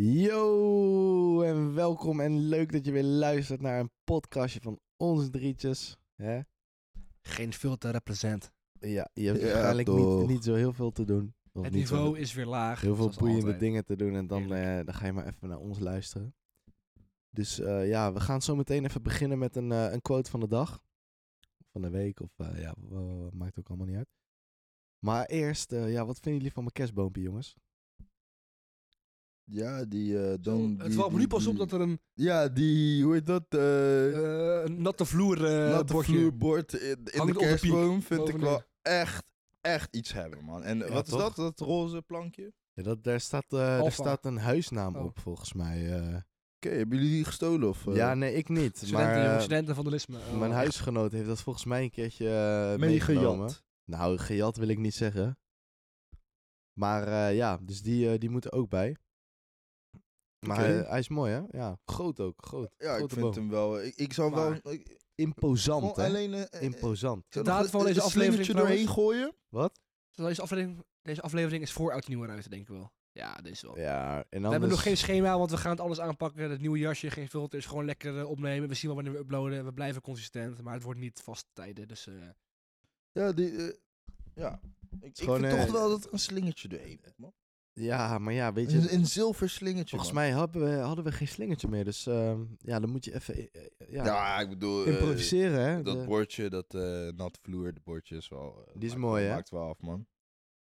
Yo, en welkom en leuk dat je weer luistert naar een podcastje van ons drietjes. Hè? Geen filter represent. Ja, je hebt Ja, waarschijnlijk niet, niet zo heel veel te doen. Of Het niet zo niveau is weer laag. heel veel boeiende altijd. dingen te doen en dan, eh, dan ga je maar even naar ons luisteren. Dus eh, ja, we gaan zo meteen even beginnen met een, eh, een quote van de dag. Van de week of eh, ja, maakt ook allemaal niet uit. Maar eerst, eh, ja, wat vinden jullie van mijn kerstboompje, jongens? Ja, die... eh Zo, dan, het die- valt me nu die- pas op dat er een Ja, die... Hoe heet dat? een natte vloer eh natte bordje vloerbord in, in de kerstboom vind ik wel echt, echt iets hebben, man. En Ja, wat is toch? dat? Dat roze plankje? Ja, dat, daar, staat, eh, daar staat een huisnaam Oh. op, volgens mij. eh. Oké, hebben jullie die gestolen of... eh, ja, nee, ik niet. Studenten, maar studenten van de Lisme. Oh, mijn huisgenoot heeft dat volgens mij een keertje meegejat? meegenomen. Nou, gejat wil ik niet zeggen. Maar eh, ja, dus die, eh, die moeten ook bij. Maar eh, hij is mooi, hè? Ja, groot ook. Groot. Ja, ik vind boom. hem wel... Ik, ik zou Maar- wel... Ik, Imposant, hè? alleen... eh, eh, Imposant. zou De daad van deze een aflevering slingertje doorheen gooien. Wat? Deze aflevering, deze aflevering is voor oud en nieuw eruit, denk ik wel. Ja, is wel. Ja, en We anders... hebben nog geen schema, want we gaan het alles aanpakken. Het nieuwe jasje, geen filters, gewoon lekker eh, opnemen. We zien wel wanneer we uploaden. We blijven consistent, maar het wordt niet vaste tijden. Dus eh, Ja, die... eh, ja. Ik, ik vind eh, toch wel dat er een slingertje doorheen man. Ja, maar ja, weet je... Een, een zilver slingertje, Volgens man. mij hadden we, hadden we geen slingertje meer. Dus ehm, ja, dan moet je even eh, eh, ja, Ja, ik bedoel... eh, improviseren, hè? Dat De- bordje, dat eh natte vloer, de bordje is wel... Die is maakt mooi, hè? Maakt wel af, man.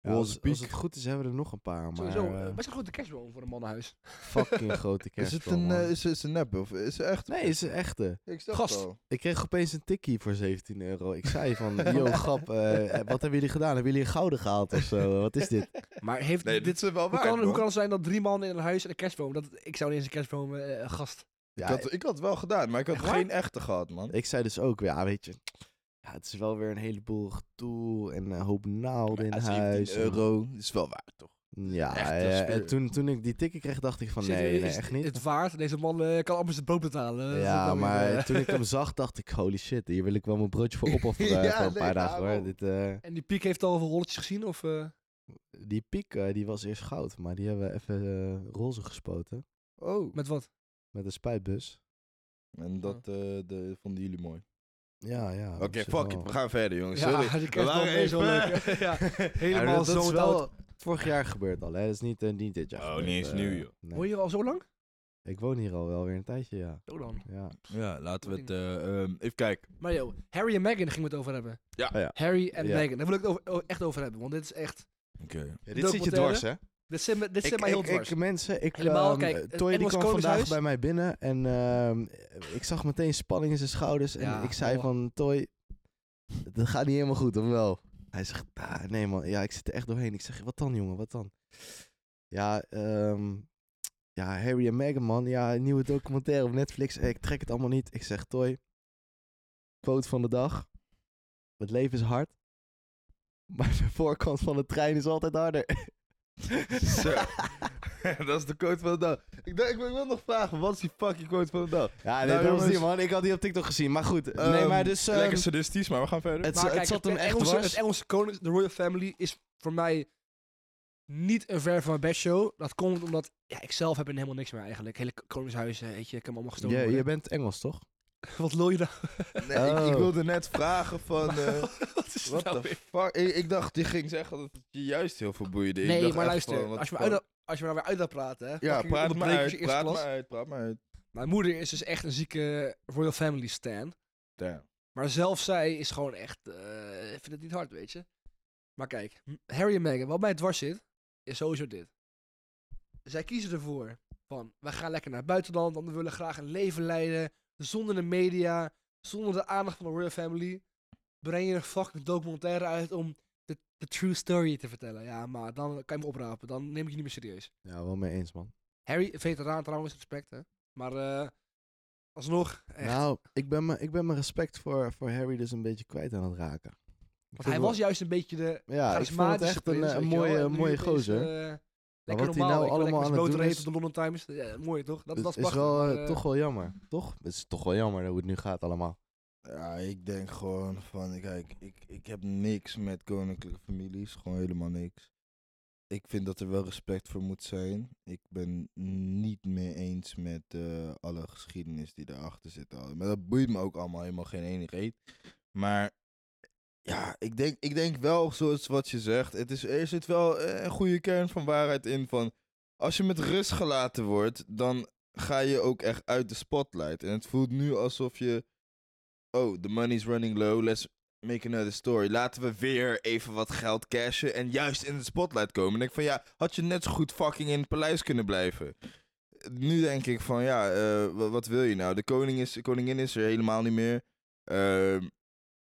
Ja, als, het goed is, hebben we er nog een paar. Maar sowieso, best een grote cashboom voor een mannenhuis. fucking grote Is het kerstboom, een, eh, is, is een nep of is het echt? Nee, is een echte. Ik Gast. Ik kreeg opeens een tikkie voor 17 euro. Ik zei van, yo, grap, eh, wat hebben jullie gedaan? Hebben jullie een gouden gehaald of zo? Wat is dit? Maar heeft Nee, dit... dit is wel Hoe waar. kan, hoe man. kan het zijn dat drie mannen in een huis en een kerstboom... Dat, ik zou niet eens een kerstboom een gast... Ja, ik, had, ik had het wel gedaan, maar ik had waar? geen echte gehad, man. ik zei dus ook, ja, weet je... Ja, het is wel weer een heleboel gedoe en een hoop naalden in huis. 17 euro is wel waar, toch? Ja, Echt, eh, toen, toen ik die tikkie kreeg, dacht ik van, Zit- nee, nee, is echt niet. Het waard. Deze man eh, kan amper zijn brood betalen. Dat is Ja, weer, maar eh, toen ik hem zag, dacht ik, holy shit, hier wil ik wel mijn broodje voor opofferen Ja, voor een nee, paar dagen hoor. daarom. Dit, eh, En die piek heeft al veel rolletjes gezien? Of, eh? die piek, eh, die was eerst goud, maar die hebben we even eh, roze gespoten Oh. Met wat? met een spuitbus. En dat eh, de, vonden jullie mooi. Ja, ja. Oké, fuck wel. it. We gaan verder, jongens. Ja, Sorry. die kerstboom waren even- leuk. ja, Ja, helemaal is zo wel vorig jaar gebeurd al, hè. Dat is niet, eh, niet dit jaar Oh, gebeurd, niet eens eh, nieuw, joh. nee. Woon je al zo lang? Ik woon hier al wel weer een tijdje, ja. Zo dan. ja. Ja, laten we het... eh, ehm, even kijken. Maar joh, Harry en Meghan gingen we het over hebben. Ja. Oh ja. Harry en Ja. Meghan, daar wil ik het over, o- echt over hebben. Want dit is echt... Oké. Ja, dit zit je dwars, hè? Dit zit, me- dit zit Ik, mij heel ik, dwars. ik, mensen, ik, Helemaal, kijk, het Toy die kwam vandaag bij mij binnen en ehm, ik zag meteen spanning in zijn schouders. En Ja, ik zei oh. van, Toy, dat gaat niet helemaal goed, of wel? Hij zegt, ah, nee man, ja, ik zit er echt doorheen. Ik zeg, wat dan jongen, wat dan? Ja, ehm, ja, Harry en Meghan man, ja, nieuwe documentaire op Netflix. Ik trek het allemaal niet. Ik zeg, Toy, quote van de dag. Het leven is hard, maar de voorkant van de trein is altijd harder. Zo. dat is de quote van de dag. Ik, dacht, ik wil ik wil nog vragen, wat is die fucking quote van de dag? Ja, nee, Nou, dat was die man. Ik had die op TikTok gezien. Maar goed, nee, Ehm, maar dus... ehm, lekker sadistisch, maar we gaan verder. het, Maar het zat hem echt Engelse, het Engelse koning, de Royal Family, is voor mij niet een ver van mijn best show. Dat komt omdat, ja, ik zelf heb er helemaal niks meer eigenlijk. Hele koningshuizen, weet je, ik heb hem allemaal gestolen. Je, worden. je bent Engels, toch? Wat lul je nou? Nee, ik, ik Oh. wilde net vragen van... eh Wat is What nou the weer? fuck? Ik, ik dacht, die ging zeggen dat het je juist heel veel boeide. Ik Nee, dacht maar luister, van, als je, me uit, als je me nou weer uit wil praten, hè. Ja, praat onderbrekers uit, praat klas. uit, praat uit. Mijn moeder is dus echt een zieke Royal Family stan. Damn. Maar zelf zij is gewoon echt, eh ik vind het niet hard, weet je. Maar kijk, Harry en Meghan, wat mij dwars zit, is sowieso dit. Zij kiezen ervoor van, wij gaan lekker naar het buitenland, want we willen graag een leven leiden, zonder de media, zonder de aandacht van de Royal Family. Breng je een fucking documentaire uit om de, de true story te vertellen. Ja, maar dan kan je me oprapen, dan neem ik je niet meer serieus. Ja, wel mee eens, man. Harry, veteraan trouwens, respect hè. Maar eh alsnog, echt. Nou, ik ben, me, ik ben mijn respect voor, voor Harry dus een beetje kwijt aan het raken. Ik Want hij wel- was juist een beetje de Ja, ik vond het charismatische echt een, prins, een mooie, mooie gozer. eh, lekker wat hij normaal, nou ik wil allemaal aan het doen eten is- op de London Times. Ja, mooi toch? Dat, dat is is prachtig. wel maar, eh, eh, toch wel jammer, toch? Het is toch wel jammer hoe het nu gaat allemaal. Ja, ik denk gewoon van, kijk, ik, ik heb niks met koninklijke families, gewoon helemaal niks. ik vind dat er wel respect voor moet zijn. Ik ben niet mee eens met eh, alle geschiedenis die daarachter zit. al. Maar dat boeit me ook allemaal helemaal geen reet. Maar ja, ik denk, ik denk wel, zoals wat je zegt, het is, er zit wel eh, een goede kern van waarheid in. Van, als je met rust gelaten wordt, dan ga je ook echt uit de spotlight. En het voelt nu alsof je, oh, the money's running low, let's make another story. Laten we weer even wat geld cashen en juist in de spotlight komen. En ik van, ja, had je net zo goed fucking in het paleis kunnen blijven. Nu denk ik van, ja, eh, wa- wat wil je nou? De koning is, de koningin is er helemaal niet meer. Ehm,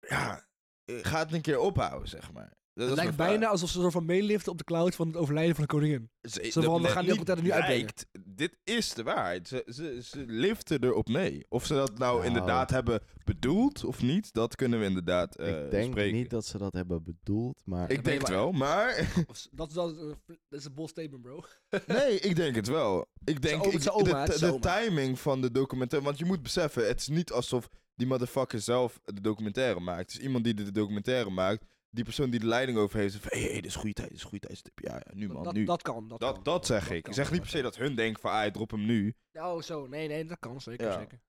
ja, eh, ga het een keer ophouden, zeg maar. Dat Het lijkt bijna vraag. alsof ze zo van meeliften op de cloud van het overlijden van de koningin. Ze, Zo van, we gaan die documentaire nu uitbrengen. Dit is de waarheid. Ze, ze, ze liften erop mee. Of ze dat nou Nou. inderdaad hebben bedoeld of niet, dat kunnen we inderdaad eh, ik denk spreken. niet dat ze dat hebben bedoeld, maar... Ik denk het wel, maar... Dat, een- dat is een bold statement, bro. nee, ik denk het wel. Ik denk ik, de, het is de timing van de documentaire... Want je moet beseffen, het is niet alsof die motherfucker zelf de documentaire maakt. Is iemand die de documentaire maakt. Die persoon die de leiding over heeft. zegt van, hé, hey, dit is goede tijd, dit is goede tijd. Ja, ja, nu man, dat, nu. dat kan. Dat, Dat, kan. dat zeg Dat ik. kan, Ik zeg niet per se dat hun denken van, ah, drop hem nu. Oh, zo. Nee, nee, dat kan. Zeker, Ja. zeker.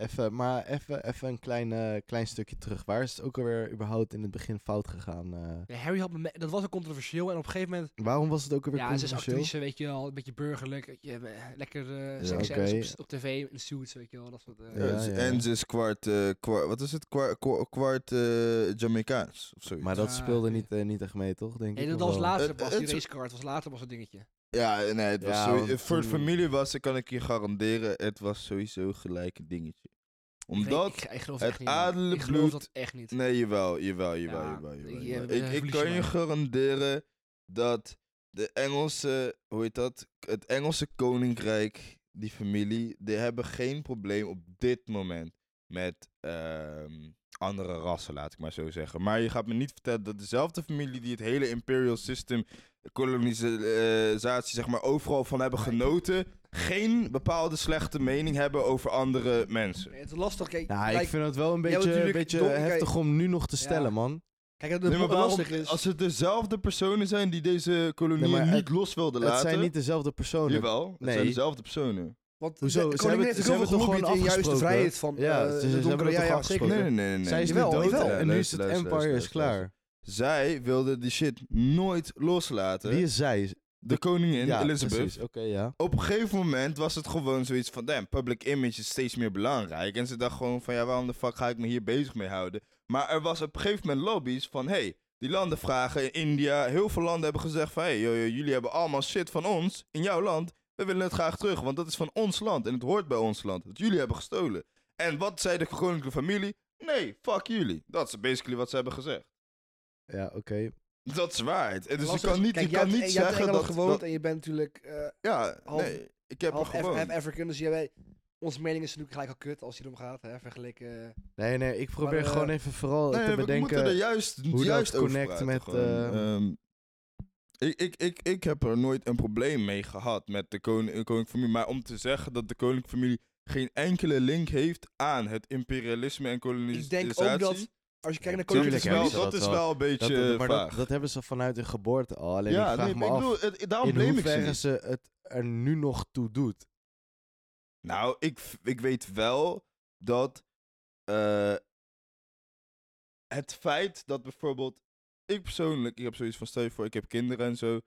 Even, maar even, even een klein, eh, klein stukje terug. Waar is het ook alweer überhaupt in het begin fout gegaan? eh? Ja, Harry had me me- dat was ook controversieel. En op een gegeven moment... waarom was het ook alweer Ja, ze is controversieel? actrice, weet je wel. Een beetje burgerlijk. Je, eh, lekker eh Ja, oké. op, op tv, in suits, weet je wel. Dat soort... Ja, Ja, ja, En ja. ze is kwart, eh, kwart wat is het, kwart, kwart, eh, Jamaicaans of zoiets. Maar dat Ja, speelde niet, niet echt mee, toch? Denk Nee, ik, dat was later Het- pas. Die racecard was later was het dingetje. Ja, nee, het was Ja, sowieso- want voor de familie was, kan ik je garanderen, het was sowieso gelijk een dingetje. Omdat, ik, ik geloof het adellijk Ik geloof bloed- dat echt niet. nee, jawel, jawel, jawel, Ja, jawel, jawel, Ik, ik kan je garanderen dat de Engelse, hoe heet dat, het Engelse koninkrijk, die familie, die hebben geen probleem op dit moment met ehm, andere rassen, laat ik maar zo zeggen. Maar je gaat me niet vertellen dat dezelfde familie die het hele imperial system, kolonisatie, zeg maar, overal van hebben genoten, geen bepaalde slechte mening hebben over andere mensen. Nee, het is lastig. Kijk, Nou, ik vind het wel een beetje, natuurlijk beetje dom- kijk- heftig om nu nog te Ja. stellen, man. kijk het Nee, het waarom, is... als het dezelfde personen zijn die deze Nee, maar niet het- los wilden Het laten... zijn niet dezelfde personen. Jawel, het Nee. zijn dezelfde personen. Want Hoezo? de Ze koningin hebben- heeft ze heel veel hebben toch gelobbyd gewoon in juist de afgesproken? vrijheid van Ja, eh, ze- de donkere- ja, toch ja, zeker. Nee, nee, nee. nee. Zij is Jawel, dood jawel. en nu is het empire is klaar. Zij wilden die shit nooit loslaten. Wie is zij? De koningin, ja, Elizabeth. precies. Oké, ja. Op een gegeven moment was het gewoon zoiets van... Damn, public image is steeds meer belangrijk. En ze dacht gewoon van... Ja, waarom de fuck ga ik me hier bezig mee houden? Maar er was op een gegeven moment lobby's van... Hey, die landen vragen in India... Heel veel landen hebben gezegd van... Hey, jullie hebben allemaal shit van ons in jouw land. We willen het graag terug, want dat is van ons land. En het hoort bij ons land. Dat jullie hebben gestolen. En wat zei de koninklijke familie? Nee, fuck jullie. Dat is basically wat ze hebben gezegd. Ja, oké. Dat is waarheid. En Dus je kan niet, Kijk, je jij kan niet zeggen dat... Gewoond dat- en je bent natuurlijk eh, ja, half- nee. Ik heb er gewoon... half African, dus jij weet... Onze mening is natuurlijk gelijk al kut als je erom gaat, hè, vergeleken... eh, Nee, nee, ik probeer Maar, eh, gewoon even vooral Nee, te we bedenken... moeten er juist, hoe juist dat over connect praten met, gewoon. Ik, ik, ik, ik heb er nooit een probleem mee gehad met de koning, de koninklijke familie. Maar om te zeggen dat de koninklijke familie geen enkele link heeft aan het imperialisme en kolonisatie. ik denk ook dat, als je kijkt naar dat koninklijke ze families... dat dat is wel. een Dat, beetje maar vaag. dat, dat hebben ze vanuit hun geboorte al. Alleen ja, ik vraag nee, me ik af bedoel, het, daarom in blame ik ze ze het er nu nog toe doet. Nou, ik, ik weet wel dat eh, het feit dat bijvoorbeeld ik persoonlijk, ik heb zoiets van stel je voor, ik heb kinderen en zo.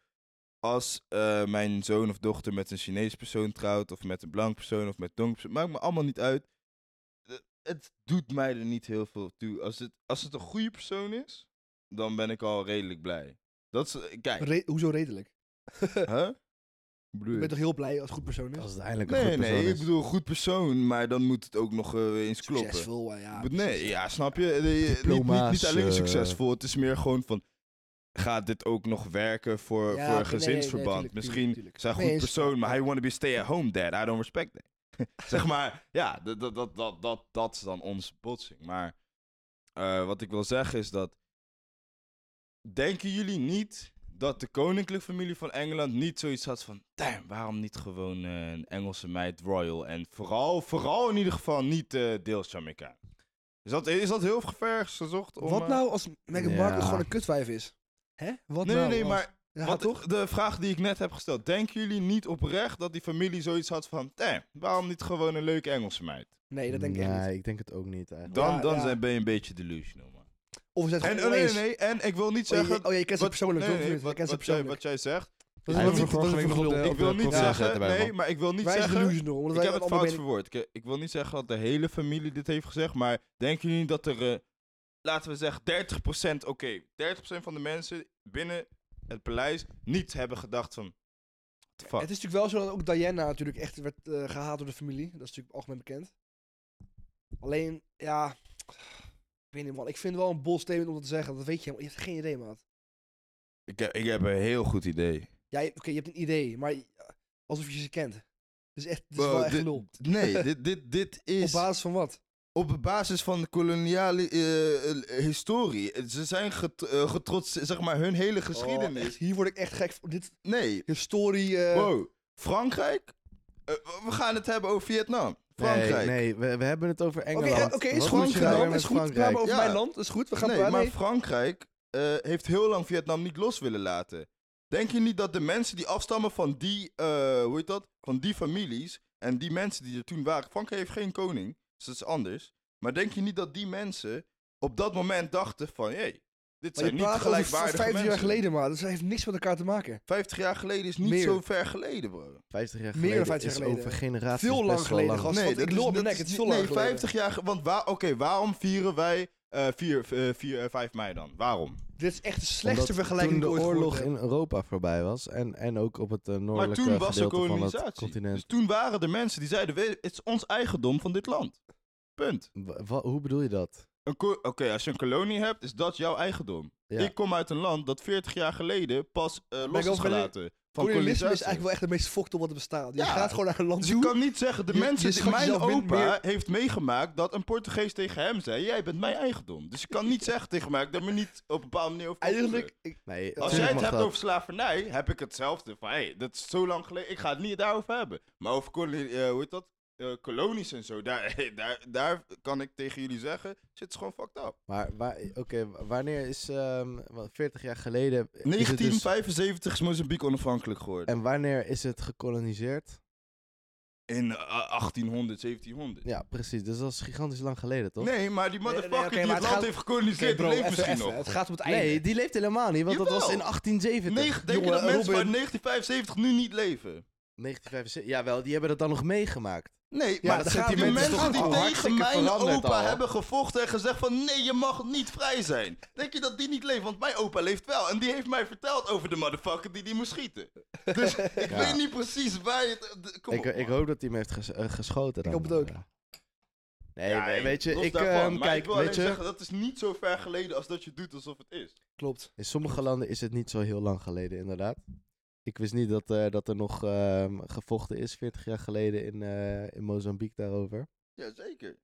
Als eh, mijn zoon of dochter met een Chinees persoon trouwt, of met een blank persoon, of met donker persoon, maakt me allemaal niet uit. Eh, Het doet mij er niet heel veel toe. Als het, als het een goede persoon is, dan ben ik al redelijk blij. Dat is, eh, kijk, Re- hoezo redelijk? huh? Bedoel Je bent toch heel blij als het goed persoon is? Als het eindelijk een Nee, goed persoon nee, ik bedoel goed persoon, maar dan moet het ook nog eh, eens kloppen. Succesvol, eh, ja. Maar nee, ja, snap je? Eh, Niet, niet, niet alleen eh, succesvol, het is meer gewoon van... Gaat dit ook nog werken voor, Ja, voor nee, gezinsverband? nee, tuurlijk, Misschien tuurlijk, tuurlijk. zijn goed persoon, maar hij want to be stay at home dad. I don't respect that. zeg maar, ja, dat, dat, dat, dat, dat, dat is dan onze botsing. Maar eh, wat ik wil zeggen is dat... Denken jullie niet dat de koninklijke familie van Engeland niet zoiets had van... Damn, waarom niet gewoon eh, een Engelse meid royal? En vooral, vooral in ieder geval niet eh deels Jamaica. Is dat, is dat heel ver gezocht? Om, Wat eh, nou als Meghan Ja. Markle gewoon een kutwijf is? Hè? Wat Nee, nou? nee, nee, als- maar Ja, Want toch? De vraag die ik net heb gesteld. Denken jullie niet oprecht dat die familie zoiets had van... Damn, waarom niet gewoon een leuke Engelse meid? Nee, dat denk ik echt nee, niet. ik denk het ook niet eigenlijk. Dan, Ja, dan ja. ben je een beetje delusional, man. Of zijn het En, gewoon oh, nee, oneens. nee, en ik wil niet Oh, je- zeggen... Oh, je kent ze persoonlijk, nee, nee, Je wat, jij, persoonlijk. wat jij zegt. Dat is ik- wel ik- wil niet zeggen... erbij, Nee, maar ik wil niet Wij zijn zeggen... Ik wij heb het fout verwoord. Ik, ik wil niet zeggen dat de hele familie dit heeft gezegd, maar denken jullie dat er, eh, laten we zeggen, 30%, oké, 30% van de mensen binnen het paleis niet hebben gedacht van, what the fuck. Het is natuurlijk wel zo dat ook Diana natuurlijk echt werd eh, gehaat door de familie. Dat is natuurlijk algemeen bekend. Alleen, ja... Ik weet niet, man. Ik vind wel een bold statement om dat te zeggen. Dat weet je helemaal. Je hebt geen idee, maat. Ik, heb, ik heb een heel goed idee. Ja, je- oké, je hebt een idee, maar alsof je ze kent. Het is echt, het is Bro, wel echt dit- lul. Nee, dit, dit, dit Op is basis van wat? op basis van de koloniale eh, eh, historie. Ze zijn get, eh, getrotst, zeg maar, hun hele Oh, geschiedenis. echt, hier word ik echt gek van. Dit nee, historie... wow. Frankrijk? We gaan het hebben over Vietnam. Frankrijk. Nee, nee we, we hebben het over Oké, Engeland. eh, oké, is goed. moet je Frankrijk, nou Vietnam met is goed. We over Ja. mijn land. is goed. We gaan nee, nee, maar Frankrijk eh, heeft heel lang Vietnam niet los willen laten. Denk je niet dat de mensen die afstammen van die, eh, hoe heet dat? Van die families en die mensen die er toen waren. Frankrijk heeft geen koning, dus dat is anders. Maar denk je niet dat die mensen op dat moment dachten van, hé, hey, dit Maar je zijn niet gelijkwaardige 50 mensen. jaar geleden, maar dat heeft niks met elkaar te maken. 50 jaar geleden is niet Meer. zo ver geleden, bro. 50 jaar Meer geleden dan 50 is jaar geleden. over generaties Veel lang best wel geleden, lang. gast. ik dat loop is- op mijn nek, het is veel Nee, geleden. 50 jaar, want waar, oké, waarom vieren wij eh 4, eh, 4, eh, 5 mei dan? Waarom? Dit is echt de slechtste Omdat vergelijking toen de ik ooit oorlog in. Europa voorbij was. En, en ook op het eh, Maar noordelijke toen was er gedeelte van het kolonisatie. continent. Dus toen waren er mensen die zeiden, "We- het is ons eigendom van dit land. Punt. Wa- hoe bedoel je dat? Oké, als je een kolonie hebt, is dat jouw eigendom. Ja. Ik kom uit een land dat 40 jaar geleden pas eh, los is van- gelaten. Van Kolonialisme is eigenlijk wel echt het meest fokte wat er bestaat. Je Ja. gaat gewoon naar een land Dus je toe. kan niet zeggen, de Je- mensen, je mijn opa meer- heeft meegemaakt dat een Portugees tegen hem zei, jij bent mijn eigendom. Dus je kan niet zeggen tegen mij, dat ik me niet op een bepaalde manier over. Eigenlijk, ik, Nee, Als jij het hebt dat. over slavernij, heb ik hetzelfde. Van, hey, dat is zo lang geleden, ik ga het niet daarover hebben. Maar over kolonie, eh, hoe heet dat? Eh, kolonies en zo, daar, daar, daar kan ik tegen jullie zeggen, zit is gewoon fucked up. Maar waar, oké, wanneer is ehm, wel, 40 jaar geleden? is het dus- 1975 is Mozambique onafhankelijk geworden. en wanneer is het gekoloniseerd? In eh, 1800, 1700. Ja, precies. Dus dat is gigantisch lang geleden, toch? Nee, maar die Nee, nee, motherfucker die maar het land gaat- heeft gekoloniseerd, bro, die leeft misschien even. nog. Het gaat om het einde. Nee, die leeft helemaal niet, want dat was in Jawel. 1870. Nee, denk je Jongen, dat mensen Robin- uit 1975 nu niet leven? 1975. Jawel, die hebben dat dan nog meegemaakt. Nee, Ja, maar dat dat gaat- die mensen die tegen mijn opa al. hebben gevochten en gezegd van nee, je mag niet vrij zijn. Denk je dat die niet leeft? Want mijn opa leeft wel. En die heeft mij verteld over de motherfucker die die moest schieten. Dus ik Ja. weet niet precies waar je het... de- Kom Ik, op, ik hoop dat hij hem heeft ges- eh, geschoten. Dan. hoop het ook. Ja. Nee, Ja, weet je, ik, daarvan. ehm, Maar kijk, ik wil weet je, zeggen, dat is niet zo ver geleden als dat je doet alsof het is. Klopt. in sommige landen is het niet zo heel lang geleden, inderdaad. Ik wist niet dat, eh, dat er nog ehm, gevochten is 40 jaar geleden in, eh, in Mozambique daarover. Jazeker.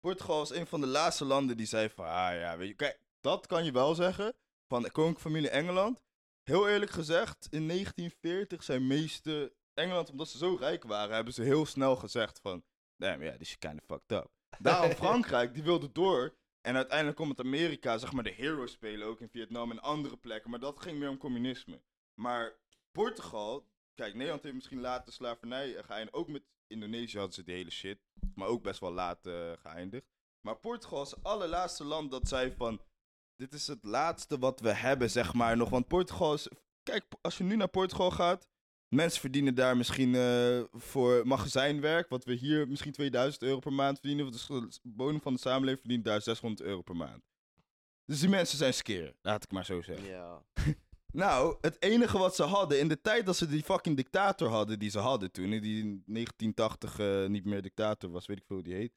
Portugal was een van de laatste landen die zei van, ah ja, weet je, kijk, dat kan je wel zeggen van de koninklijke familie Engeland. Heel eerlijk gezegd, in 1940 zijn meeste Engeland, omdat ze zo rijk waren, hebben ze heel snel gezegd van, damn, ja, this is kind of fucked up. Daarom Frankrijk, die wilde door. En uiteindelijk komt het Amerika, zeg maar, de hero spelen, ook in Vietnam en andere plekken. Maar dat ging meer om communisme. Maar Portugal, kijk, Nederland heeft misschien later slavernij eh, geëindigd. Ook met Indonesië hadden ze die hele shit. Maar ook best wel laat eh, geëindigd. Maar Portugal is het allerlaatste land dat zei van... Dit is het laatste wat we hebben, zeg maar, nog. Want Portugal is... Kijk, als je nu naar Portugal gaat... Mensen verdienen daar misschien eh, voor magazijnwerk... wat we hier misschien 2000 euro per maand verdienen. Want de bodem van de samenleving verdient daar 600 euro per maand. Dus die mensen zijn skeer, laat ik maar zo zeggen. Ja. Nou, het enige wat ze hadden in de tijd dat ze die fucking dictator hadden die ze hadden toen, die in 1980 eh, niet meer dictator was, weet ik veel hoe die heet.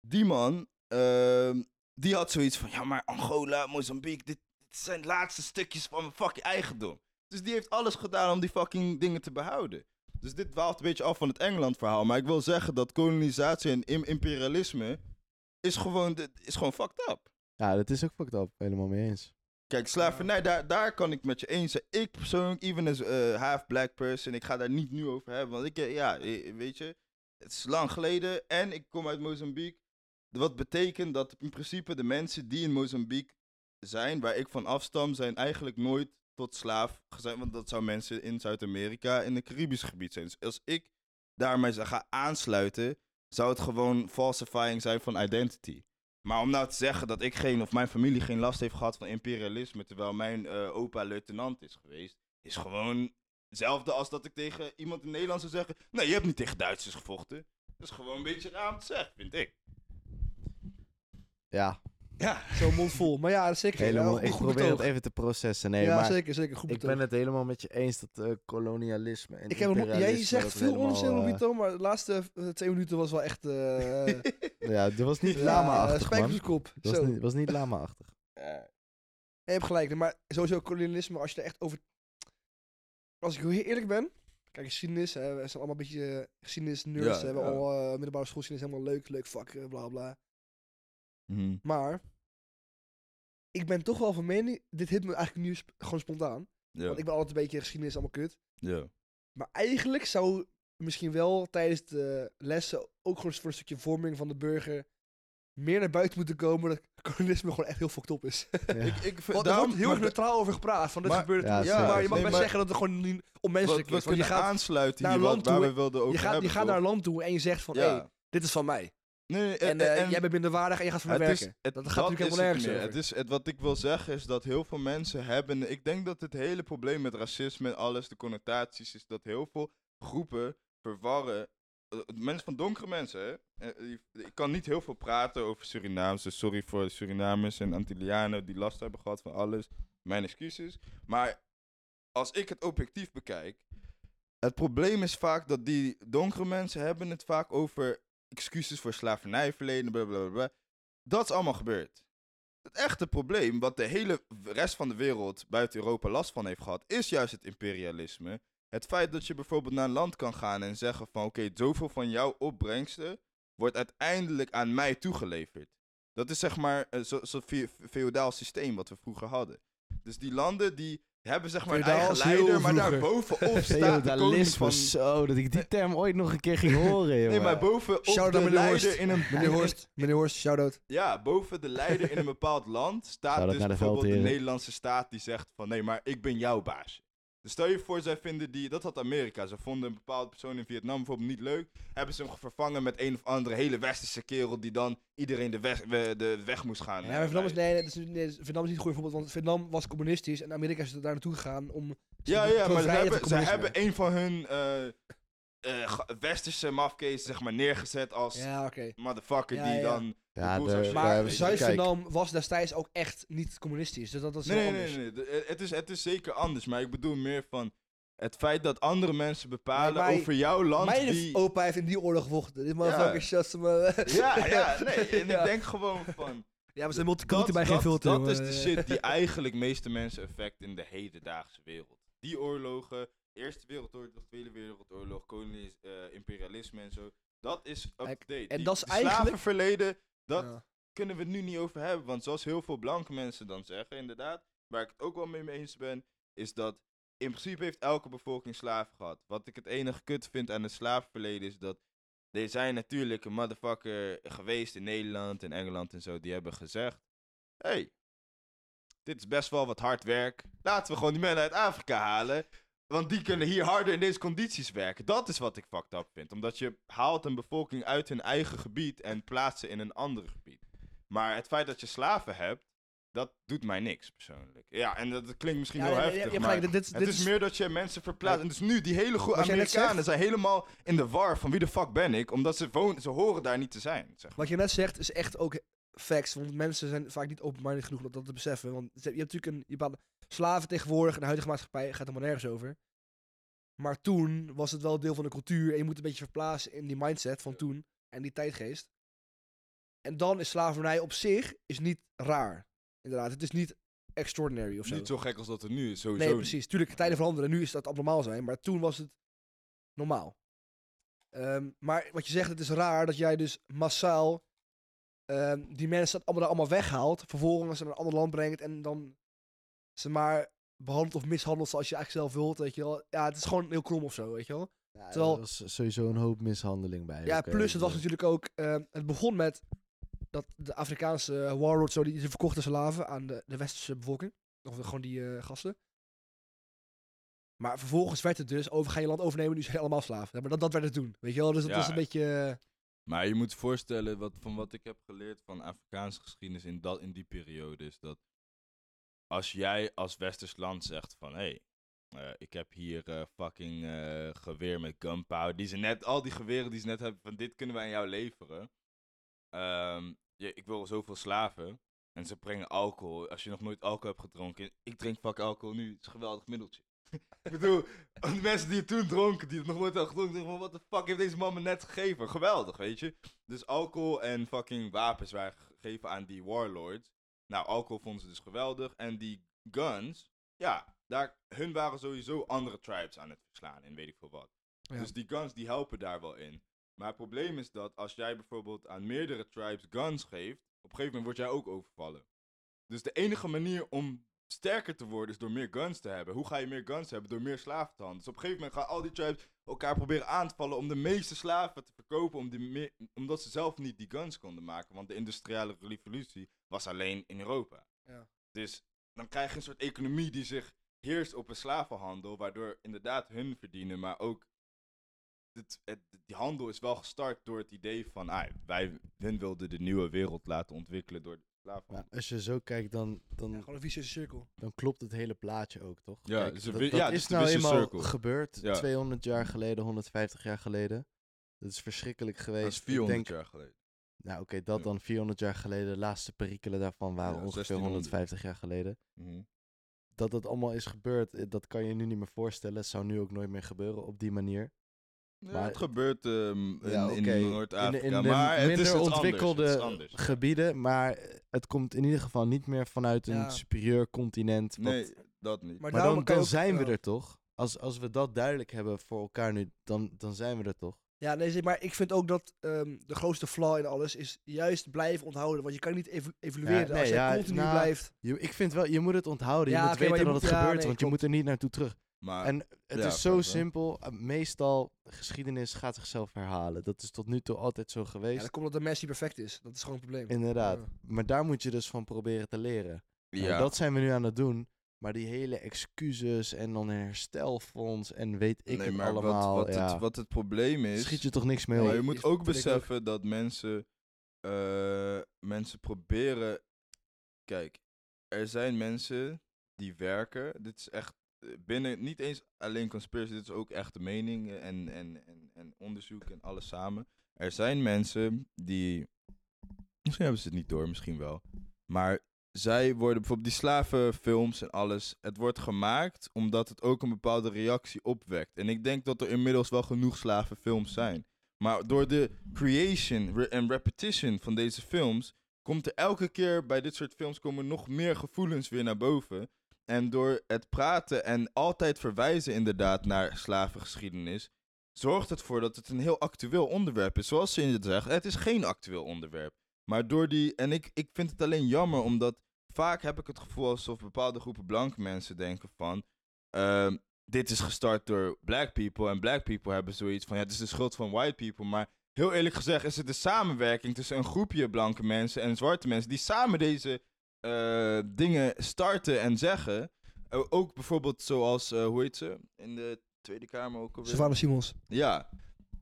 Die man, ehm, die had zoiets van, ja maar Angola, Mozambique, dit, dit zijn laatste stukjes van mijn fucking eigendom. Dus die heeft alles gedaan om die fucking dingen te behouden. Dus dit dwaalt een beetje af van het Engeland verhaal, maar ik wil zeggen dat kolonisatie en im- imperialisme is gewoon, is gewoon fucked up. ja, dat is ook fucked up. Helemaal mee eens. Kijk, slavernij, daar, daar kan ik met je eens zijn. Ik persoonlijk, even as a half black person, ik ga daar niet nu over hebben. Want ik, eh, ja, eh, weet je, het is lang geleden en ik kom uit Mozambique. Wat betekent dat in principe de mensen die in Mozambique zijn, waar ik van afstam, zijn eigenlijk nooit tot slaaf zijn, want dat zou mensen in Zuid-Amerika in het Caribisch gebied zijn. Dus als ik daarmee zou gaan aansluiten, zou het gewoon falsifying zijn van identity. Maar om nou te zeggen dat ik geen, of mijn familie geen last heeft gehad van imperialisme, terwijl mijn eh, opa luitenant is geweest, is gewoon hetzelfde als dat ik tegen iemand in Nederland zou zeggen, nee, je hebt niet tegen Duitsers gevochten. Dat is gewoon een beetje raar te zeggen, vind ik. Ja, Ja, Zo'n mond vol. Maar ja, zeker. helemaal, ja, ik probeer het even te processen. Nee, ja, maar zeker, zeker. Goed ik betoog. ben het helemaal met je eens dat eh, kolonialisme en Ik heb hem, jij zegt veel onzin, eh, Robito, maar de laatste eh, twee minuten was wel echt... eh Ja, dat was niet ja, lama-achtig, spijker op man. zijn kop. Dat Zo. was niet, was niet lama-achtig. Je hebt gelijk, maar sowieso kolonialisme, als je er echt over... Als ik heel eerlijk ben, kijk, geschiedenis, hè, we zijn allemaal een beetje geschiedenis-nerds, Ja, we hebben ja. al eh, middelbare schoolgeschiedenis, helemaal leuk, leuk vak, bla bla. Mhm. Maar, ik ben toch wel van mening, dit hit me eigenlijk nu sp- gewoon spontaan, want ik ben altijd een beetje geschiedenis, allemaal kut. ja. Maar eigenlijk zou misschien wel tijdens de lessen ook gewoon voor een stukje vorming van de burger meer naar buiten moeten komen dat kolonisme gewoon echt heel fucked op is. Ja. Ik, ik, vind- er wordt heel erg neutraal over gepraat. Van dit Maar- gebeurt Ja, maar je mag Nee, best maar- zeggen dat het gewoon niet wat, onmenselijk wat is. Want je kunnen gaat, aansluiten naar hier, wat, land waar toe, we wilden over je gaat, je gaat toch? naar een land toe en je zegt van, hé, hey, dit is van mij. Nee, nee, En, eh, jij bent minderwaardig en je gaat voor het werken. is, het, dat gaat natuurlijk helemaal het nergens meer. over. Het is, het, wat ik wil zeggen is dat heel veel mensen hebben... Ik denk dat het hele probleem met racisme en alles, de connotaties, is dat heel veel groepen verwarren... eh, mensen van donkere mensen, hè. Eh, Ik kan niet heel veel praten over Surinaams, dus sorry voor de Surinamers en Antillianen die last hebben gehad van alles. Mijn excuses. Maar als ik het objectief bekijk, het probleem is vaak dat die donkere mensen hebben het vaak over excuses voor slavernijverleden, bla bla bla, bla. Dat is allemaal gebeurd. Het echte probleem, wat de hele rest van de wereld buiten Europa last van heeft gehad, is juist het imperialisme. Het feit dat je bijvoorbeeld naar een land kan gaan en zeggen van oké, zoveel van jouw opbrengsten wordt uiteindelijk aan mij toegeleverd. Dat is zeg maar een soort soort fe- feodaal systeem wat we vroeger hadden. Dus die landen die hebben zeg maar een eigen leider, maar daar bovenop staat de koning van... zo, dat ik die term ooit nog een keer ging horen. Nee, maar bovenop Shout-out de leider Horst. in een... Meneer Horst, meneer Horst, shout-out. Ja, boven de leider in een bepaald land staat dus de bijvoorbeeld de. Nederlandse staat die zegt van nee, maar ik ben jouw baas. Dus stel je voor, zij vinden die, dat had Amerika, ze vonden een bepaalde persoon in Vietnam bijvoorbeeld niet leuk, hebben ze hem vervangen met een of andere hele westerse kerel die dan iedereen de weg, we- de weg moest gaan. Ja, maar Vietnam is, nee, is, nee, Vietnam is niet een goed voorbeeld, want Vietnam was communistisch en Amerika is daar naartoe gegaan om... Ja, ja, maar ze hebben, ze hebben een van hun ga- westerse mafkees zeg maar neergezet als Ja, motherfucker Ja, die ja. dan... ja, de- Maar Zuid-Vietnam was destijds ook echt niet communistisch, dus dat, dat is Nee, nee, anders. nee, nee. De- Het is, het is zeker anders, maar ik bedoel meer van het feit dat andere mensen bepalen Nee, over jouw land. Mijn die... opa heeft in die oorlog gevochten. Dit motherfucker shots me. Ja, ja, nee. En Ja. ik denk gewoon van. Ja, we zijn Dat, multiculti bij geen dat, filter. dat jongen. is de shit die eigenlijk meeste mensen effect in de hedendaagse wereld. Die oorlogen, Eerste Wereldoorlog, Tweede Wereldoorlog, kolonis, eh, imperialisme en zo. Dat is Kijk, up-to-date. en Die- dat is eigenlijk- slavenverleden, dat Ja. kunnen we het nu niet over hebben. Want zoals heel veel blanke mensen dan zeggen, inderdaad, waar ik het ook wel mee eens ben, is dat in principe heeft elke bevolking slaven gehad. Wat ik het enige kut vind aan het slavenverleden is dat er zijn natuurlijk een motherfucker geweest in Nederland en Engeland en zo, die hebben gezegd, hey, dit is best wel wat hard werk. Laten we gewoon die mannen uit Afrika halen. Want die kunnen hier harder in deze condities werken. Dat is wat ik fucked up vind. Omdat je haalt een bevolking uit hun eigen gebied en plaatst ze in een ander gebied. Maar het feit dat je slaven hebt, dat doet mij niks persoonlijk. Ja, en dat, klinkt misschien Ja, heel heftig, maar dit het dit is is- meer dat je mensen verplaatst. En dus nu, die hele net Amerikanen zijn helemaal in de war van wie de fuck ben ik, omdat ze, wonen, ze horen daar niet te zijn. Zeg maar. Wat je net zegt is echt ook facts. Want mensen zijn vaak niet open-minded genoeg om dat te beseffen. Want je hebt natuurlijk een je bepaalde slaven tegenwoordig in de huidige maatschappij gaat helemaal nergens over. Maar toen was het wel deel van de cultuur. En je moet een beetje verplaatsen in die mindset van toen en die tijdgeest. En dan is slavernij op zich is niet raar. Inderdaad, het is niet extraordinary of zo. Niet zo gek als dat het nu is, sowieso. Nee, precies. Tuurlijk, tijden veranderen. Nu is dat abnormaal zijn, maar toen was het normaal. Ehm, maar wat je zegt, het is raar dat jij dus massaal ehm, die mensen allemaal, daar allemaal weghaalt, vervolgens naar een ander land brengt en dan ze maar behandelt of mishandelt zoals je eigenlijk zelf wilt, weet je wel. Ja, het is gewoon heel krom of zo, weet je wel. Ja, Terwijl- Er was sowieso een hoop mishandeling bij. Ja, plus het was Dus, natuurlijk ook, ehm, het begon met dat de Afrikaanse warlords, zo, die, die verkochten slaven aan de, de westerse bevolking. Of gewoon die eh, gasten. Maar vervolgens werd het dus over, ga je land overnemen, nu zijn je allemaal slaven. Ja, Maar dat, dat werd het toen, weet je wel? Dus dat Ja. was een beetje... eh, Maar je moet je voorstellen, wat, van wat ik heb geleerd van Afrikaanse geschiedenis in, dat, in die periode, is dat als jij als westers land zegt van, hey, eh, ik heb hier eh, fucking eh, geweer met gunpowder, die ze net, al die geweren die ze net hebben, van dit kunnen wij aan jou leveren. Je, ik wil zoveel slaven. En ze brengen alcohol. Als je nog nooit alcohol hebt gedronken, ik drink fuck alcohol nu, het is een geweldig middeltje. ik bedoel, de mensen die het toen dronken, die het nog nooit hadden gedronken, van, wat de fuck heeft deze man me net gegeven? Geweldig, weet je? Dus alcohol en fucking wapens waren gegeven aan die warlords. Nou, alcohol vonden ze dus geweldig. En die guns, ja, daar, hun waren sowieso andere tribes aan het verslaan en weet ik veel wat. Ja. Dus die guns die helpen daar wel in. Maar het probleem is dat als jij bijvoorbeeld aan meerdere tribes guns geeft, op een gegeven moment word jij ook overvallen. Dus de enige manier om sterker te worden is door meer guns te hebben. Hoe ga je meer guns hebben? Door meer slaven te handelen. Dus op een gegeven moment gaan al die tribes elkaar proberen aan te vallen om de meeste slaven te verkopen, om die meer, omdat ze zelf niet die guns konden maken. Want de industriële revolutie was alleen in Europa. Ja. Dus dan krijg je een soort economie die zich heerst op een slavenhandel, waardoor inderdaad hun verdienen, maar ook het, het, die handel is wel gestart door het idee van, ah, wij hun wilden de nieuwe wereld laten ontwikkelen door Maar als je zo kijkt, dan, dan, ja, gewoon een vicieuze cirkel. dan klopt het hele plaatje ook, toch? Ja, Kijk, het is een dat, ja, is is de nou eenmaal circle. gebeurd Ja. 200 jaar geleden, 150 jaar geleden. Dat is verschrikkelijk geweest. Dat is Ik 400 denk, jaar geleden. Nou oké, dat Ja. dan 400 jaar geleden. De laatste perikelen daarvan waren Ja, ongeveer 1600. 150 jaar geleden. Mhm. Dat dat allemaal is gebeurd, eh, dat kan je nu niet meer voorstellen. Het zou nu ook nooit meer gebeuren op die manier. Ja, Maar- het gebeurt ehm, in, Ja, in Noord-Afrika, in de maar het minder is het is ontwikkelde anders, het is anders, ja. gebieden. Maar het komt in ieder geval niet meer vanuit een Ja. superieur continent. wat- Nee, dat niet. Maar, dan, kan je dan ook- zijn we ja. er toch? Als, als we dat duidelijk hebben voor elkaar nu, dan, dan zijn we er toch? Ja, nee, maar ik vind ook dat ehm, de grootste flaw in alles is juist blijven onthouden. Want je kan niet evo- evalueren Ja, nee, als je ja, continu nou, blijft. Je, ik vind wel, je moet het onthouden. Je Ja, moet oké, maar weten je dat moet- het ja, gebeurt, nee, want je moet er niet naartoe terug. Maar En het ja, is zo klopt, simpel. uh, Meestal, geschiedenis gaat zichzelf herhalen. Dat is tot nu toe altijd zo Ja, geweest. dat komt omdat de Messi perfect is. Dat is gewoon het probleem. Inderdaad. Ja. Maar daar moet je dus van proberen te leren. Nou, ja, dat zijn we nu aan het doen. Maar die hele excuses en dan een herstelfonds en weet ik nee, het maar allemaal. wat, wat, ja. het, wat het probleem is... Schiet je toch niks mee Maar op? je Nee, moet ook beseffen dat mensen, eh, mensen proberen. Kijk, er zijn mensen die werken. Dit is echt eh, binnen, niet eens alleen conspiracy, dit is ook echte mening en, en, en, en onderzoek en alles samen. Er zijn mensen die, misschien hebben ze het niet door, misschien wel, maar zij worden bijvoorbeeld die slavenfilms en alles, het wordt gemaakt omdat het ook een bepaalde reactie opwekt. En ik denk dat er inmiddels wel genoeg slavenfilms zijn. Maar door de creation re- en repetition van deze films komt er elke keer bij dit soort films komen nog meer gevoelens weer naar boven. En door het praten en altijd verwijzen inderdaad naar slavengeschiedenis, zorgt het ervoor dat het een heel actueel onderwerp is. Zoals ze inderdaad zeggen, het is geen actueel onderwerp. Maar door die, en ik, ik vind het alleen jammer omdat vaak heb ik het gevoel alsof bepaalde groepen blanke mensen denken van, ehm, dit is gestart door black people en black people hebben zoiets van, ja, het is de schuld van white people, maar heel eerlijk gezegd is het de samenwerking tussen een groepje blanke mensen en zwarte mensen die samen deze eh, dingen starten en zeggen. Ook bijvoorbeeld zoals, eh, hoe heet ze, in de Tweede Kamer ook alweer? Savannah Simons. Ja.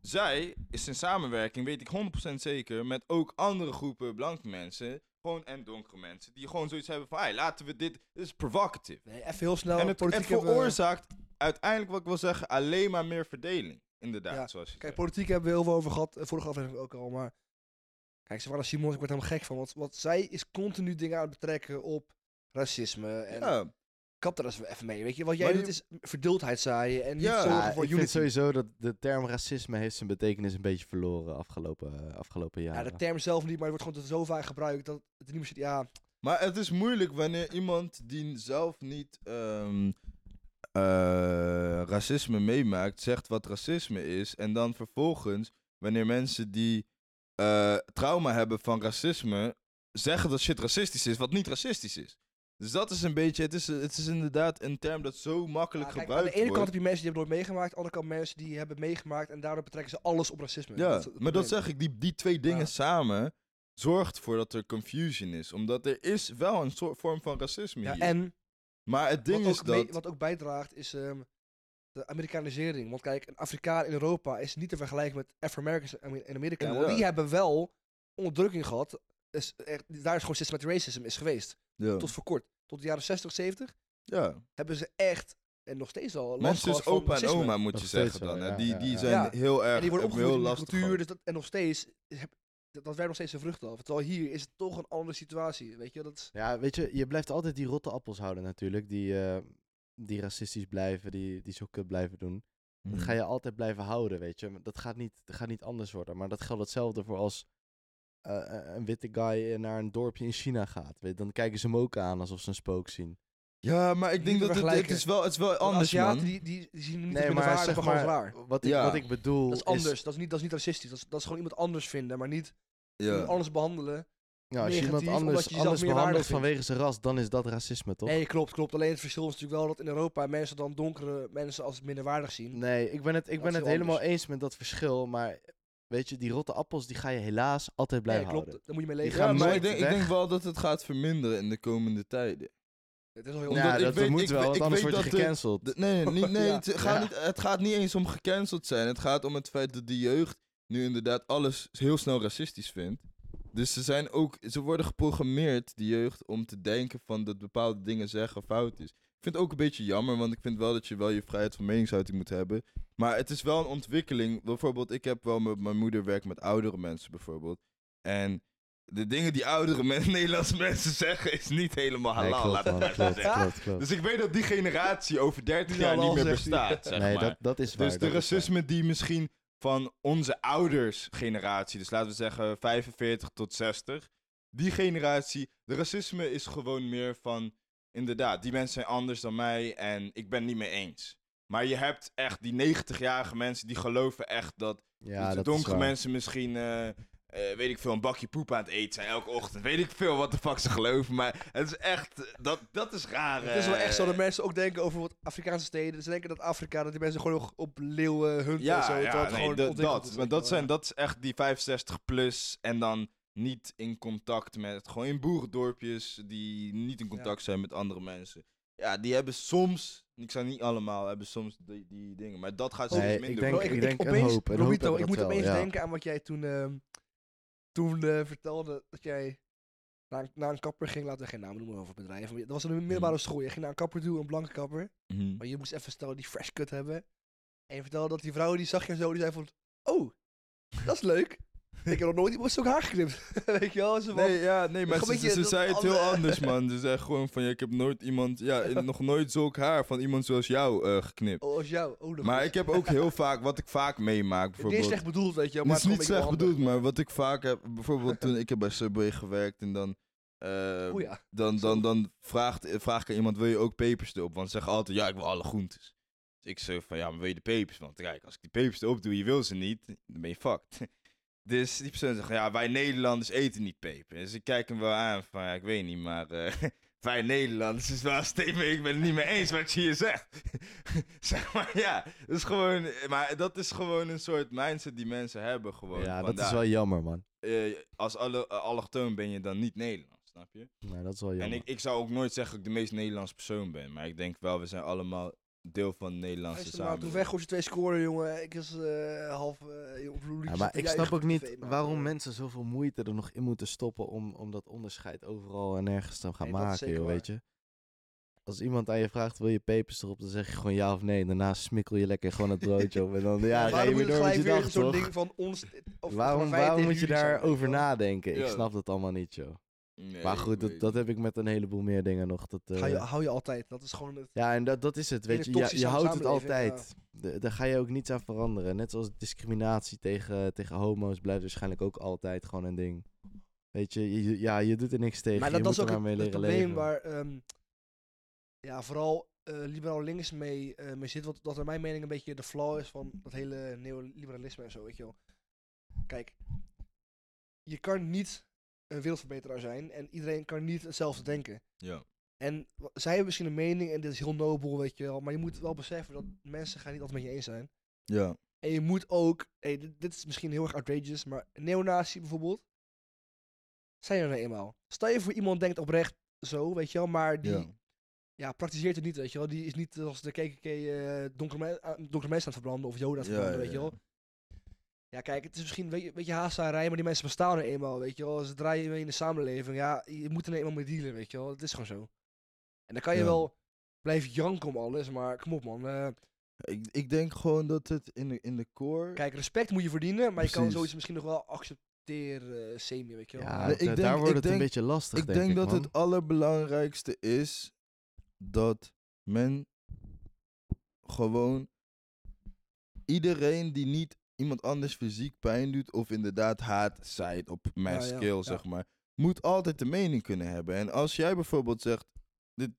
Zij is in samenwerking, weet ik 100% zeker, met ook andere groepen blanke mensen, gewoon en donkere mensen, die gewoon zoiets hebben van, hey, laten we dit, dit is provocative. Nee, even heel snel. en het, we- veroorzaakt uiteindelijk, wat ik wil zeggen, alleen maar meer verdeling. Inderdaad, Ja, zoals je Kijk, politiek hebben we heel veel over gehad. eh, Vorige aflevering ook al. Maar kijk, Savannah Simons, ik word er helemaal gek van. Want, want zij is continu dingen aan het betrekken op racisme. En Ja, kap er eens even mee. Weet je, wat jij Maar doet is verdeeldheid zaaien. En niet Ja, zorgen Ja, voor ik unity. vind sowieso dat de term racisme heeft zijn betekenis een beetje verloren afgelopen, eh, afgelopen Ja, jaren. de term zelf niet, maar het wordt gewoon zo vaak gebruikt dat het niet meer zit. Ja, Maar het is moeilijk wanneer iemand die zelf niet ehm, eh, racisme meemaakt, zegt wat racisme is. En dan vervolgens, wanneer mensen die eh, trauma hebben van racisme, zeggen dat shit racistisch is, wat niet racistisch is. Dus dat is een beetje, het is, het is inderdaad een term dat zo makkelijk Ja, kijk, aan gebruikt de ene kant wordt. heb je mensen die hebben nooit meegemaakt. Aan de andere kant mensen die hebben meegemaakt. En daardoor betrekken ze alles op racisme. Ja, maar dat zeg ik, die, die twee dingen Ja. samen zorgt ervoor dat er confusion is. Omdat er is wel een soort vorm van racisme Ja, hier. en maar het ding is dat... mee- wat ook bijdraagt is... ehm, de Amerikanisering. Want kijk, een Afrikaan in Europa is niet te vergelijken met Afro-Americans in in Amerika. Want die hebben wel onderdrukking gehad. Dus echt, daar is gewoon systematic racism is geweest. Ja. Tot voor kort. Tot de jaren 60, 70 ja. hebben ze echt, en nog steeds al, last Mensen gehad is van opa en racisme. oma, moet Nog je zeggen dan. ja, Die, die ja. zijn Ja. heel erg En die worden opgevoed heel lastig cultuur. Dus dat, en nog steeds, heb- dat, dat werkt nog steeds zijn vruchten af. Terwijl hier is het toch een andere situatie. Weet je, dat is... Ja, weet je, je blijft altijd die rotte appels houden natuurlijk. Die, eh, die racistisch blijven, die, die zo kut blijven doen. Dat Mhm. ga je altijd blijven houden, weet je. Dat gaat niet, dat gaat niet anders worden. Maar dat geldt hetzelfde voor als eh, een witte guy naar een dorpje in China gaat. Weet, je. dan kijken ze hem ook aan alsof ze een spook zien. Ja, maar ik denk dat het, is wel, het is wel anders, Aziaten, man. die, die, die zien niet Nee, maar waarde, zeg maar gewoon maar, raar. wat ik, Ja. wat ik bedoel Dat is anders. Dat, is niet, dat is niet racistisch. Dat is, dat is gewoon iemand anders vinden, maar niet Ja. anders behandelen. Ja, als je iemand anders, anders behandelt vindt. vanwege zijn ras, dan is dat racisme, toch? Nee, klopt, klopt. Alleen het verschil is natuurlijk wel dat in Europa mensen dan donkere mensen als minderwaardig zien. Nee, ik ben het, ik Dat ben het helemaal anders. eens met dat verschil. Maar weet je, die rotte appels, die ga je helaas altijd Nee, blijven klopt. houden. Daar moet je mee leven. gaan Ja, maar ik denk, ik denk wel dat het gaat verminderen in de komende tijden. Het is al heel ja, dat, weet- moet ik wel, want ik anders weet word je de- gecanceld. De- nee, nee Ja. het, gaat Ja. niet, het gaat niet eens om gecanceld zijn. Het gaat om het feit dat de jeugd nu inderdaad alles heel snel racistisch vindt. Dus ze zijn ook, ze worden geprogrammeerd, die jeugd, om te denken van dat bepaalde dingen zeggen fout is. Ik vind het ook een beetje jammer, want ik vind wel dat je wel je vrijheid van meningsuiting moet hebben. Maar het is wel een ontwikkeling. Bijvoorbeeld, ik heb wel met mijn moeder werkt met oudere mensen bijvoorbeeld. En de dingen die oudere men, Nederlandse mensen zeggen is niet helemaal Nee, halal, klopt, laat het man, maar zo klopt, zeggen. klopt, klopt. Dus ik weet dat die generatie over 30 jaar niet meer bestaat, zeg nee, maar. dat, dat is waar. dus de waar. racisme die misschien van onze ouders generatie, dus laten we zeggen 45 tot 60, die generatie, de racisme is gewoon meer van, inderdaad, die mensen zijn anders dan mij en ik ben niet mee eens. Maar je hebt echt die 90-jarige mensen die geloven echt dat Ja, de dat donkere mensen misschien, eh, eh, weet ik veel, een bakje poep aan het eten zijn elke ochtend. Weet ik veel wat de fuck ze geloven, maar het is echt, dat, dat is raar. Het is wel echt zo eh. dat mensen ook denken over wat Afrikaanse steden. Ze denken dat Afrika, dat die mensen gewoon nog op leeuwen hunten Ja, en zo. ja nee, gewoon dat, maar dat, zijn, dat is echt die 65 plus en dan niet in contact met, gewoon in boerendorpjes die niet in contact zijn met andere mensen. Ja, die hebben soms, ik zou niet allemaal, hebben soms die, die dingen, maar dat gaat steeds Nee, minder ik denk- ik denk een opeens, hoop, een Robito, ik moet wel, opeens ja. denken aan wat jij toen, ehm, toen eh, vertelde dat jij naar, een- naar een kapper ging, laten we geen namen noemen over bedrijven. Dat was een middelbare school. Je ging naar een kapper toe, een blanke kapper. Mhm. Maar je moest even stellen die fresh cut hebben. En je vertelde dat die vrouw, die zag je zo, die zei van, oh, dat is leuk. Ik heb nog nooit iemand zo'n haar geknipt. Weet je wel? Zo van, Nee, ja, nee, maar ze, ze, zei het heel anders, man. Ze zei gewoon van, ja, ik heb nooit iemand, ja, nog nooit zulk haar van iemand zoals jou eh, geknipt. Oh, als jou. Oh, Maar eens. ik heb ook heel vaak, wat ik vaak meemaak, Het is bijvoorbeeld... slecht bedoeld, weet je wel. Het Maar is niet slecht bedoeld, maar wat ik vaak heb, bijvoorbeeld toen ik heb bij Subway gewerkt en dan, eh, handig. Oh ja. dan, dan, dan vraagt, vraag ik aan iemand, wil je ook pepers erop? Want ze zeggen altijd, ja, ik wil alle groentes. Dus ik zeg van, ja, maar wil je de pepers? Want kijk, als ik die pepers erop doe, je wil ze niet, dan ben je fucked. Dus die persoon zegt, ja, wij Nederlanders eten niet peper. Dus ik kijk hem wel aan van, ja, ik weet niet, maar eh, wij Nederlanders is wel een statement, ik ben het niet mee eens wat je hier zegt. zeg maar, ja, dat is gewoon, maar dat is gewoon een soort mindset die mensen hebben gewoon. Ja, dat is wel jammer, man. Eh, als alle, uh, allochtoon ben je dan niet Nederlands, snap je? Nee, dat is wel jammer. En ik, ik zou ook nooit zeggen dat ik de meest Nederlandse persoon ben. Maar ik denk wel, we zijn allemaal deel van de Nederlandse toen samenleving. weg als je twee scoren, jongen. Ik was eh, half... eh op Lulu Ja, maar ik snap ook niet waarom mensen zoveel moeite er nog in moeten stoppen om, om dat onderscheid overal en nergens te gaan Nee, is maken, zeker joh, weet je. Als iemand aan je vraagt, wil je pepers erop, dan zeg je gewoon ja of nee. En daarna smikkel je lekker gewoon het broodje op en dan ja, ga je weer door met je dag, zo'n toch? ding van ons... Of Waarom, waarom moet je daarover nadenken? Ik snap dat allemaal niet, joh. Nee, maar goed, dat, dat heb ik met een heleboel meer dingen nog. Dat, eh, Hou je, hou je altijd. Dat is gewoon het... Ja, en dat, dat is het, weet een je. Je, je houdt het altijd. De- daar ga je ook niets aan veranderen. Net zoals discriminatie tegen, tegen homo's blijft waarschijnlijk ook altijd gewoon een ding. Weet je, je- je- ja, je doet er niks tegen. Maar je dat, moet is ook het, het leren probleem leven. waar ehm, ja, vooral eh, liberaal links mee, eh, mee zit. Wat dat in mijn mening een beetje de flaw is van dat hele neoliberalisme en zo, weet je wel. Kijk, je kan niet een wereldverbeteraar zijn en iedereen kan niet hetzelfde denken. Ja. En zij hebben misschien een mening en dit is heel nobel, weet je wel. Maar je moet wel beseffen dat mensen gaan niet altijd met je eens zijn. Ja. En je moet ook, hey, dit, dit is misschien heel erg outrageous, maar neonazi bijvoorbeeld, zijn er nou eenmaal. Stel je voor iemand denkt oprecht zo, weet je wel, maar die, ja. ja, praktiseert het niet, weet je wel. Die is niet als de KKK eh donkere, me- donkere mensen aan het verbranden of joden aan het verbranden, ja, weet je wel. Ja, kijk, het is misschien een beetje, beetje haastzagerij, maar die mensen bestaan er eenmaal, weet je wel. Ze draaien mee in de samenleving. Ja, je moet er eenmaal mee dealen, weet je wel. Het is gewoon zo. En dan kan je Ja. wel blijven janken om alles, maar kom op man. eh, Ik, ik denk gewoon dat het in de, in de core... kijk, respect moet je verdienen, maar je kan zoiets misschien nog wel accepteren, eh, semi, weet je wel. Ja, ik denk- daar wordt ik het een beetje lastig, ik denk, denk ik, dat man. het allerbelangrijkste is dat men gewoon iedereen die niet iemand anders fysiek pijn doet of inderdaad haat zaait op mijn Ja, skill, ja. zeg maar, moet altijd de mening kunnen hebben. En als jij bijvoorbeeld zegt, dit,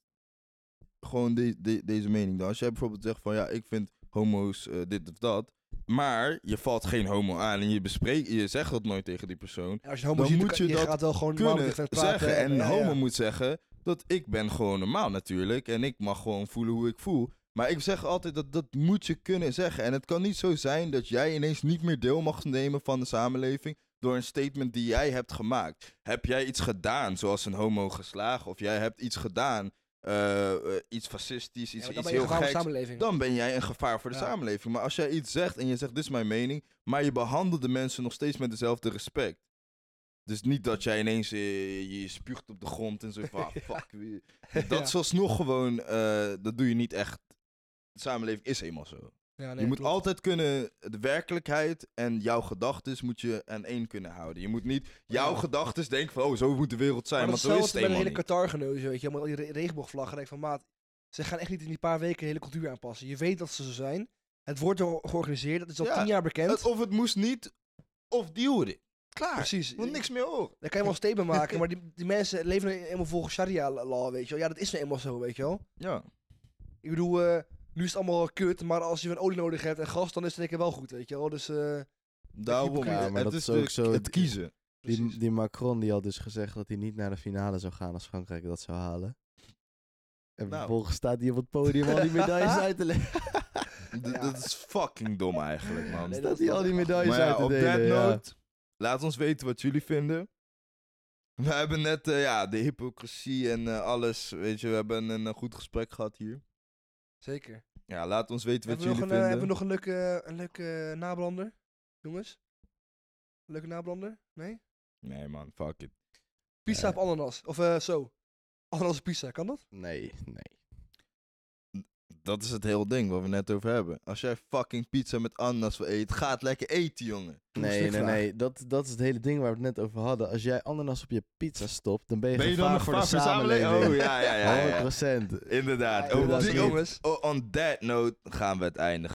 gewoon de, de- deze mening dan, als jij bijvoorbeeld zegt van ja, ik vind homo's eh, dit of dat, maar je valt geen homo aan en je bespreekt, je zegt dat nooit tegen die persoon, En als je homo dan ziet, moet je je dat gaat wel gewoon kunnen zeggen. En ja, een homo moet zeggen dat ik ben gewoon normaal natuurlijk. En ik mag gewoon voelen hoe ik voel. Maar ik zeg altijd dat dat moet je kunnen zeggen. En het kan niet zo zijn dat jij ineens niet meer deel mag nemen van de samenleving door een statement die jij hebt gemaakt. Heb jij iets gedaan, zoals een homo geslagen, of jij hebt iets gedaan, eh, eh, iets fascistisch, iets, iets heel geks, dan ben jij een gevaar voor de Ja. samenleving. Maar als jij iets zegt en je zegt, dit is mijn mening, maar je behandelt de mensen nog steeds met dezelfde respect. Dus niet dat jij ineens eh, je spuugt op de grond en zo van, ah, fuck. Dat is alsnog gewoon, dat doe je niet echt. De samenleving is eenmaal zo. Ja, nee, je moet klopt. altijd kunnen, de werkelijkheid en jouw gedachten moet je aan één kunnen houden. Je moet niet jouw Ja. gedachten denken van, oh, zo moet de wereld zijn. Maar Want dat zo is het helemaal hele niet. Qatar-geneuzen, weet je. Met al die re- regenboogvlaggen. denk van, maat, ze gaan echt niet in die paar weken de hele cultuur aanpassen. Je weet dat ze zo zijn. Het wordt er georganiseerd. Het is al Ja, tien jaar bekend. Het- Of het moest niet, of it. Klaar. Precies. Je moet niks meer horen. Daar kan je wel een statement maken, maar die, die mensen leven nou eenmaal volgens sharia-law, weet je wel. Ja, dat is nou eenmaal zo, weet je wel. Ja. Ik bedoel, eh, nu is het allemaal kut, maar als je een olie nodig hebt en gas, dan is het denk ik wel goed, weet je wel. Dus, eh, Daarom, Ja, maar het dat is, de- ook zo- het kiezen. Die, die Macron die had dus gezegd dat hij niet naar de finale zou gaan als Frankrijk dat zou halen. En Nou. vervolgens staat hij op het podium al die medailles uit te leggen. D- Ja. Dat is fucking dom eigenlijk, man. Nee, staat dat- hij al die medailles Maar ja, uit te op delen. that ja. note, laat ons weten wat jullie vinden. We hebben net eh, ja, de hypocrisie en eh, alles, weet je, we hebben een, een goed gesprek gehad hier. Zeker. Ja, laat ons weten wat Hebben jullie een, eh, vinden. hebben we nog een leuke, een leuke eh, nabrander, jongens? Een leuke nabrander? Nee? Nee man, fuck it. Pizza op ananas. Of eh, zo. Ananas pizza, kan dat? Nee, nee. Dat is het hele ding waar we net over hebben. Als jij fucking pizza met ananas wil eten, ga het lekker eten, jongen. Nee, nee, nee. Dat, dat is het hele ding waar we het net over hadden. Als jij ananas op je pizza stopt, dan ben je, Ben je gevaar dan een voor de samenleving. samenleving? Oh ja, ja, ja. ja. 100%. Inderdaad. Ja, Oh, die- jongens, oh, on that note gaan we het eindigen.